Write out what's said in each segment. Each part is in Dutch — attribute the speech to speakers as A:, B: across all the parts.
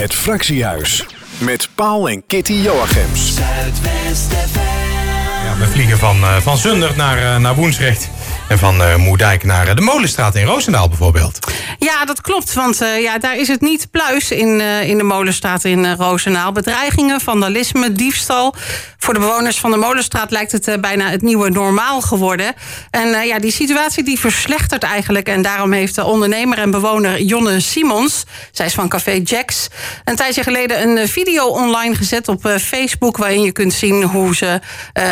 A: Het Fractiehuis met Paul en Kitty Joachims.
B: Ja, we vliegen van, uh, van Zundert naar, uh, naar Woensrecht. En van uh, Moerdijk naar de Molenstraat in Roosendaal bijvoorbeeld.
C: Ja, dat klopt. Want uh, ja, daar is het niet pluis in, in de Molenstraat in Roosendaal. Bedreigingen, vandalisme, diefstal. Voor de bewoners van de Molenstraat lijkt het bijna het nieuwe normaal geworden. En ja, die situatie die verslechtert eigenlijk. En daarom heeft de ondernemer en bewoner Jonne Simons... zij is van Café Jacks... een tijdje geleden een video online gezet op Facebook... waarin je kunt zien hoe ze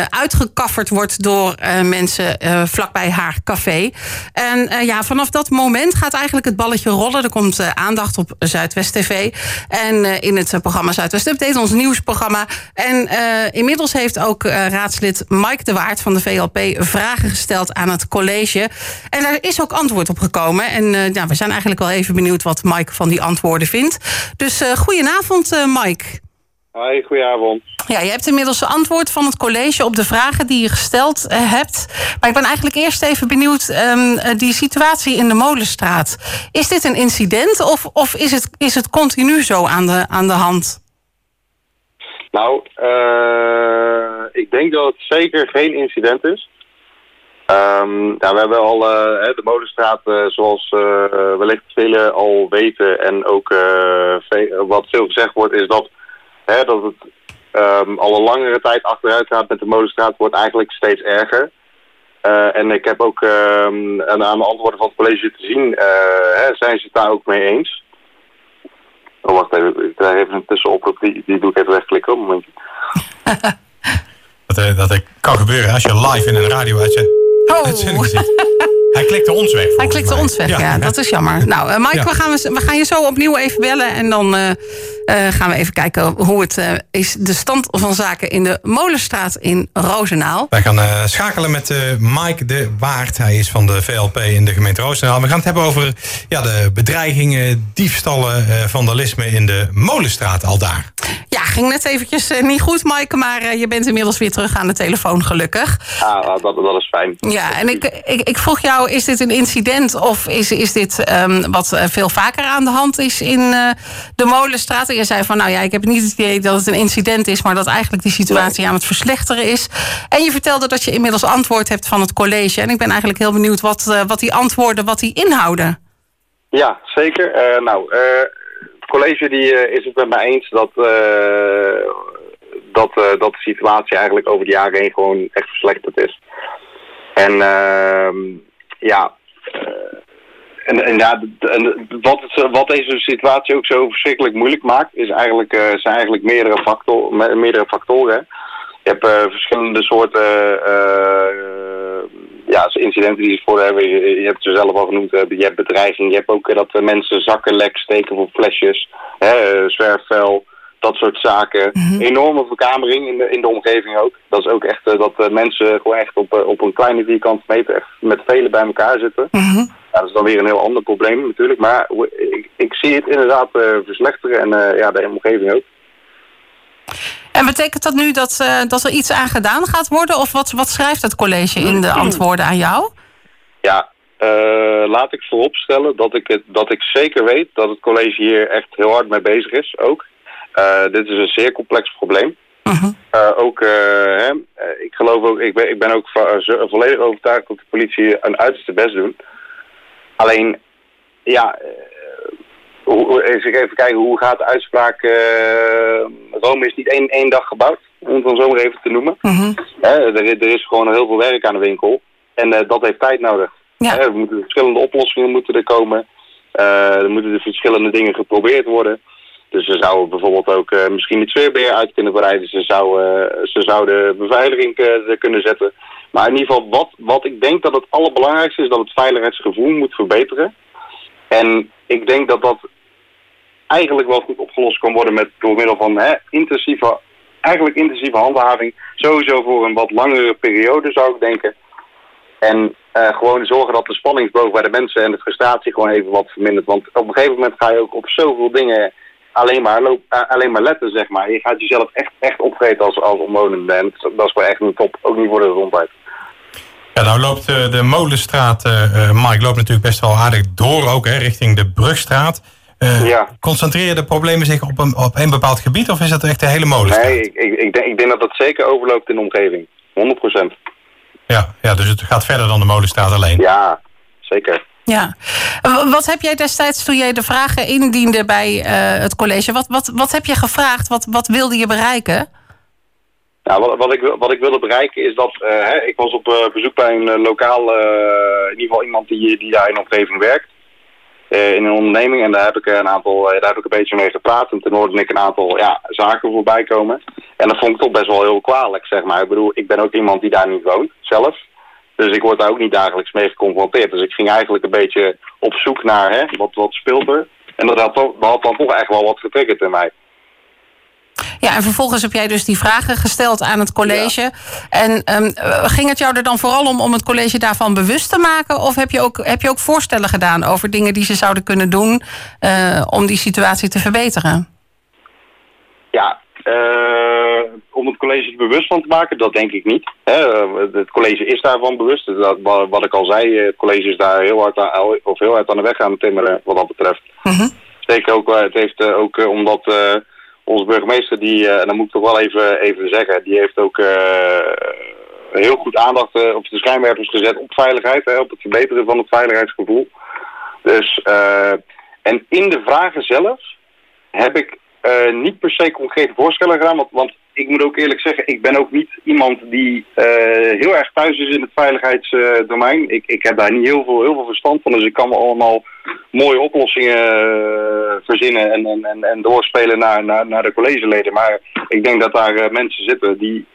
C: uitgekafferd wordt door mensen vlakbij haar café. En ja, vanaf dat moment gaat eigenlijk het balletje rollen. Er komt uh, aandacht op Zuidwest TV. En uh, in het programma Zuidwest Update, ons nieuwsprogramma. En inmiddels heeft ook raadslid Mike de Waard van de VLP vragen gesteld aan het college. En daar is ook antwoord op gekomen. En ja, we zijn eigenlijk wel even benieuwd wat Mike van die antwoorden vindt. Dus goedenavond, Mike.
D: Hoi, goedenavond.
C: Ja, je hebt inmiddels antwoord van het college op de vragen die je gesteld uh, hebt. Maar ik ben eigenlijk eerst even benieuwd, um, die situatie in de Molenstraat. Is dit een incident of, of is, het, is het continu zo aan de, aan de hand?
D: Nou, uh, ik denk dat het zeker geen incident is. Um, ja, we hebben al uh, de Molenstraat, zoals wellicht velen al weten... en ook wat veel gezegd wordt, is dat Hè, dat het um, al een langere tijd achteruit gaat met de molenstraat, wordt eigenlijk steeds erger. Uh, en ik heb ook um, aan de antwoorden van het college te zien, uh, hè, zijn ze het daar ook mee eens. Oh, wacht even, ik draai even een tussenop, die, die doe ik even wegklikken, een momentje.
B: dat, uh, dat kan gebeuren als je live in een radio-uitzending
C: oh.
B: zit. Hij klikte ons weg.
C: Hij klikte
B: mij.
C: ons weg, ja, ja, dat is jammer. Nou, uh, Mike, ja. we, gaan, we gaan je zo opnieuw even bellen. En dan uh, gaan we even kijken hoe het is. De stand van zaken in de Molenstraat in Roosendaal.
B: Wij gaan schakelen met Mike de Waard. Hij is van de VLP in de gemeente Roosendaal. We gaan het hebben over ja, de bedreigingen, diefstallen, vandalisme in de Molenstraat al daar.
C: Ja, ging net eventjes niet goed, Mike. Maar je bent inmiddels weer terug aan de telefoon, gelukkig.
D: Ah, dat, dat is fijn.
C: Ja, en ik, ik, ik vroeg jou, is dit een incident of is, is dit um, wat veel vaker aan de hand is in uh, de Molenstraat? Je zei van, nou ja, ik heb niet het idee dat het een incident is, maar dat eigenlijk die situatie aan het verslechteren is. En je vertelde dat je inmiddels antwoord hebt van het college. En ik ben eigenlijk heel benieuwd wat, uh, wat die antwoorden, wat die inhouden.
D: Ja, zeker. Uh, nou, het college die, is het met mij eens dat, dat, dat de situatie eigenlijk over de jaren heen gewoon echt verslechterd is. En uh, ja, en, en, ja en wat, het, wat deze situatie ook zo verschrikkelijk moeilijk maakt, is eigenlijk, uh, zijn eigenlijk meerdere, factor, meerdere factoren. Je hebt uh, verschillende soorten ja, incidenten die ze voor hebben. Je, je hebt ze zelf al genoemd. Je hebt bedreiging. Je hebt ook dat mensen zakken lek steken voor flesjes. Hè, zwerfvuil dat soort zaken. Mm -hmm. Enorme verkamering in de, in de omgeving ook. Dat is ook echt dat mensen gewoon echt op, op een kleine vierkante meter echt met velen bij elkaar zitten.
C: Mm -hmm.
D: Ja, dat is dan weer een heel ander probleem natuurlijk. Maar ik, ik zie het inderdaad verslechteren en ja, de omgeving ook.
C: En betekent dat nu dat, dat er iets aan gedaan gaat worden? Of wat, wat schrijft het college in de antwoorden aan jou?
D: Ja, laat ik vooropstellen dat ik, het, dat ik zeker weet dat het college hier echt heel hard mee bezig is ook. Uh, dit is een zeer complex probleem.
C: Uh -huh.
D: uh, ook, hè, ik geloof ook, ik ben, ik ben ook volledig overtuigd dat de politie een uiterste best doen. Alleen, ja, hoe, even kijken, hoe gaat de uitspraak, Rome is niet één, één dag gebouwd, om het dan zo maar even te noemen.
C: -huh.
D: er, er, is gewoon heel veel werk aan de winkel en dat heeft tijd nodig.
C: Ja.
D: er moeten verschillende oplossingen moeten er komen, er moeten de verschillende dingen geprobeerd worden. Dus ze zouden bijvoorbeeld ook uh, misschien het zweerbeer uit kunnen breiden. Ze, zou, uh, ze zouden beveiliging kunnen zetten. Maar in ieder geval, wat, wat ik denk dat het allerbelangrijkste is... dat het veiligheidsgevoel moet verbeteren. En ik denk dat dat eigenlijk wel goed opgelost kan worden... Met, door middel van hè, intensieve, eigenlijk intensieve handhaving. Sowieso voor een wat langere periode zou ik denken. En gewoon zorgen dat de spanningsboog bij de mensen... en de frustratie gewoon even wat vermindert. Want op een gegeven moment ga je ook op zoveel dingen alleen maar, uh, alleen maar letten, zeg maar. Je gaat jezelf echt, echt als, als omwonende. En dat is gewoon echt niet top, ook niet voor de gezondheid.
B: Ja, nou loopt uh, de Molenstraat, uh, Mike, loopt natuurlijk best wel aardig door ook, hè, richting de Brugstraat. Uh,
D: Ja.
B: Concentreren de problemen zich op een, op een bepaald gebied of is dat echt de hele molenstraat?
D: Nee, ik, ik, ik, denk, ik denk dat dat zeker overloopt in de omgeving. 100%.
B: Ja, ja, dus het gaat verder dan de molenstraat alleen.
D: Ja, zeker.
C: Ja. Wat heb jij destijds toen jij de vragen indiende bij eh, het college? Wat, wat, wat heb je gevraagd? Wat, wat wilde je bereiken?
D: Nou, wat, wat, ik, wat ik wilde bereiken is dat... eh, hè, ik was op eh, bezoek bij een eh, lokaal... in ieder geval iemand die, die daar in de omgeving werkt. in een onderneming. En daar heb ik een aantal... daar heb ik een beetje mee gepraat. En toen hoorde ik een aantal ja, zaken voorbij komen. En dat vond ik toch best wel heel kwalijk, zeg maar. Ik bedoel, ik ben ook iemand die daar niet woont, zelf. Dus ik word daar ook niet dagelijks mee geconfronteerd. Dus ik ging eigenlijk een beetje op zoek naar hè, wat, wat speelt er. En dat had, dat had dan toch echt wel wat getriggerd in mij.
C: Ja, en vervolgens heb jij dus die vragen gesteld aan het college. En ehm, eh, ging het jou er dan vooral om om het college daarvan bewust te maken? Of heb je ook, heb je ook voorstellen gedaan over dingen die ze zouden kunnen doen eh, om die situatie te verbeteren?
D: Ja, eh, om het college er bewust van te maken, dat denk ik niet. Hè, het college is daarvan bewust. Dus Dat, wat, ik al zei, het college is daar heel hard aan, of heel hard aan de weg aan het timmeren wat dat betreft.
C: Mhm.
D: Zeker ook, het heeft ook omdat onze burgemeester, die, eh, en dat moet ik toch wel even, even zeggen, die heeft ook eh, heel goed aandacht eh, op de schijnwerpers gezet op veiligheid, hè, op het verbeteren van het veiligheidsgevoel. Dus, en in de vragen zelf heb ik eh, niet per se concrete voorstellen gedaan, want, want ik moet ook eerlijk zeggen, ik ben ook niet iemand die eh, heel erg thuis is in het veiligheidsdomein. ik, ik heb daar niet heel veel, heel veel verstand van, dus ik kan me allemaal mooie oplossingen eh, verzinnen en, en, en, en doorspelen naar, naar, naar de collegeleden. Maar ik denk dat daar mensen zitten die,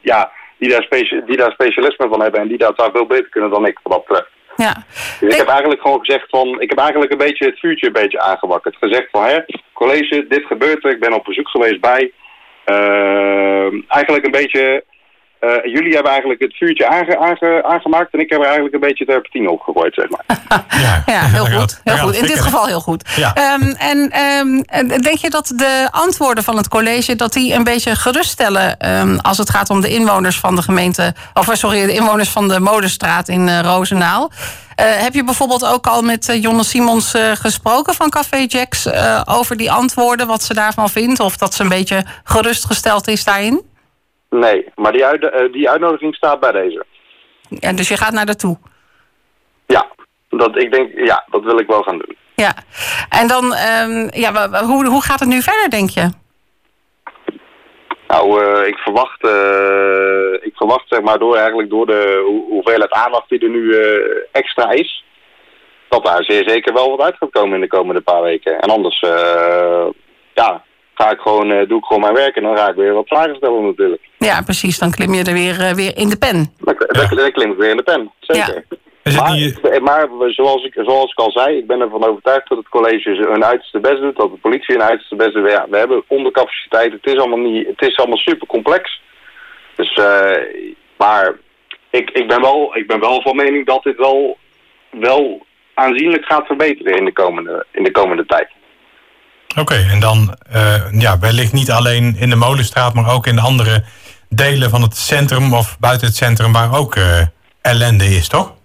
D: ja, die, daar die daar specialisme van hebben en die dat daar veel beter kunnen dan ik wat dat betreft.
C: Ja.
D: Dus ik heb eigenlijk gewoon gezegd van, ik heb eigenlijk een beetje het vuurtje een beetje aangewakkerd. Gezegd van, hè, college, dit gebeurt er, ik ben op bezoek geweest bij. Ehm, eigenlijk een beetje, eh, jullie hebben eigenlijk het vuurtje aange, aange- aangemaakt en ik heb er eigenlijk een beetje terpentine opgegooid, zeg maar.
B: Ja,
C: Ja, heel goed. Heel goed. In dit geval heel goed.
B: Ja.
C: Ehm, en ehm, en denk je dat de antwoorden van het college dat die een beetje geruststellen ehm, als het gaat om de inwoners van de gemeente, of eh, sorry, de inwoners van de Molenstraat in eh Roosendaal? Eh, heb je bijvoorbeeld ook al met uh, Jonne Simons eh, gesproken van Café Jacks eh, over die antwoorden, wat ze daarvan vindt, of dat ze een beetje gerustgesteld is daarin?
D: Nee, maar die, uit, eh, die uitnodiging staat bij deze.
C: Ja, dus je gaat naar daartoe.
D: Ja, dat, ik denk, ja, dat wil ik wel gaan doen.
C: Ja. En dan, ehm, ja, hoe, hoe gaat het nu verder, denk je?
D: Nou, eh, ik verwacht, eh, ik verwacht zeg maar door eigenlijk door de hoe- hoeveelheid aandacht die er nu extra is, dat daar zeer zeker wel wat uit gaat komen in de komende paar weken. En anders, ja, ga ik gewoon, eh, doe ik gewoon mijn werk en dan ga ik weer wat vragen stellen natuurlijk.
C: Ja, precies. Dan klim je er weer, eh, weer in de pen.
D: Dan, dan, dan klim ik weer in de pen, zeker.
B: Niet,
D: maar zoals, ik, zoals ik al zei, ik ben ervan overtuigd dat het college hun uiterste best doet, dat de politie hun uiterste best doet. Ja, we hebben ondercapaciteit, het is allemaal, niet, het is allemaal super complex. Dus, eh, maar ik, ik, ben wel, ik ben wel van mening dat dit wel, wel aanzienlijk gaat verbeteren in de komende, in de komende tijd.
B: Oké, en dan eh, ja, wellicht niet alleen in de Molenstraat, maar ook in de andere delen van het centrum of buiten het centrum waar ook eh, ellende is, toch?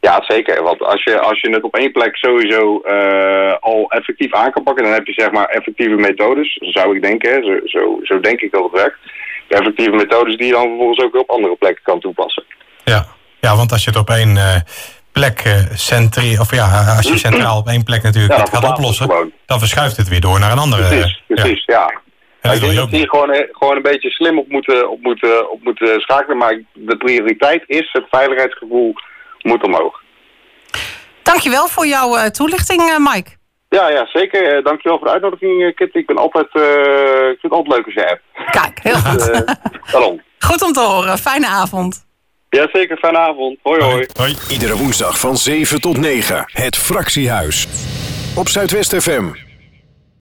D: Ja, zeker. Want als je, als je het op één plek sowieso eh, al effectief aan kan pakken, dan heb je zeg maar effectieve methodes, zou ik denken. hè. Zo, zo, zo denk ik dat het werkt. Effectieve methodes die je dan vervolgens ook op andere plekken kan toepassen.
B: Ja, ja want als je het op één eh, plek eh centri of ja, als je centraal op één plek natuurlijk
D: Ja,
B: het
D: dan
B: gaat
D: het
B: oplossen, dan verschuift het weer door naar een andere.
D: Precies,
B: eh,
D: precies,
B: Ja.
D: ja.
B: En
D: ik
B: wil
D: denk dat
B: niet.
D: gewoon, eh, gewoon een beetje slim op moeten, op moeten, op moeten schakelen. Maar de prioriteit is het veiligheidsgevoel moet omhoog.
C: Dankjewel voor jouw eh, toelichting, eh, Mike.
D: Ja, ja, zeker. Eh, dankjewel voor de uitnodiging, eh, Kit. Ik ben altijd, eh, ik vind het altijd leuk als je hebt.
C: Kijk, heel goed.
D: Eh, daarom.
C: Goed om te horen. Fijne avond.
D: Ja, zeker. Fijne avond. Hoi, hoi.
B: Hoi.
A: Iedere woensdag van 7 tot 9. Het Fractiehuis. Op Zuidwest FM.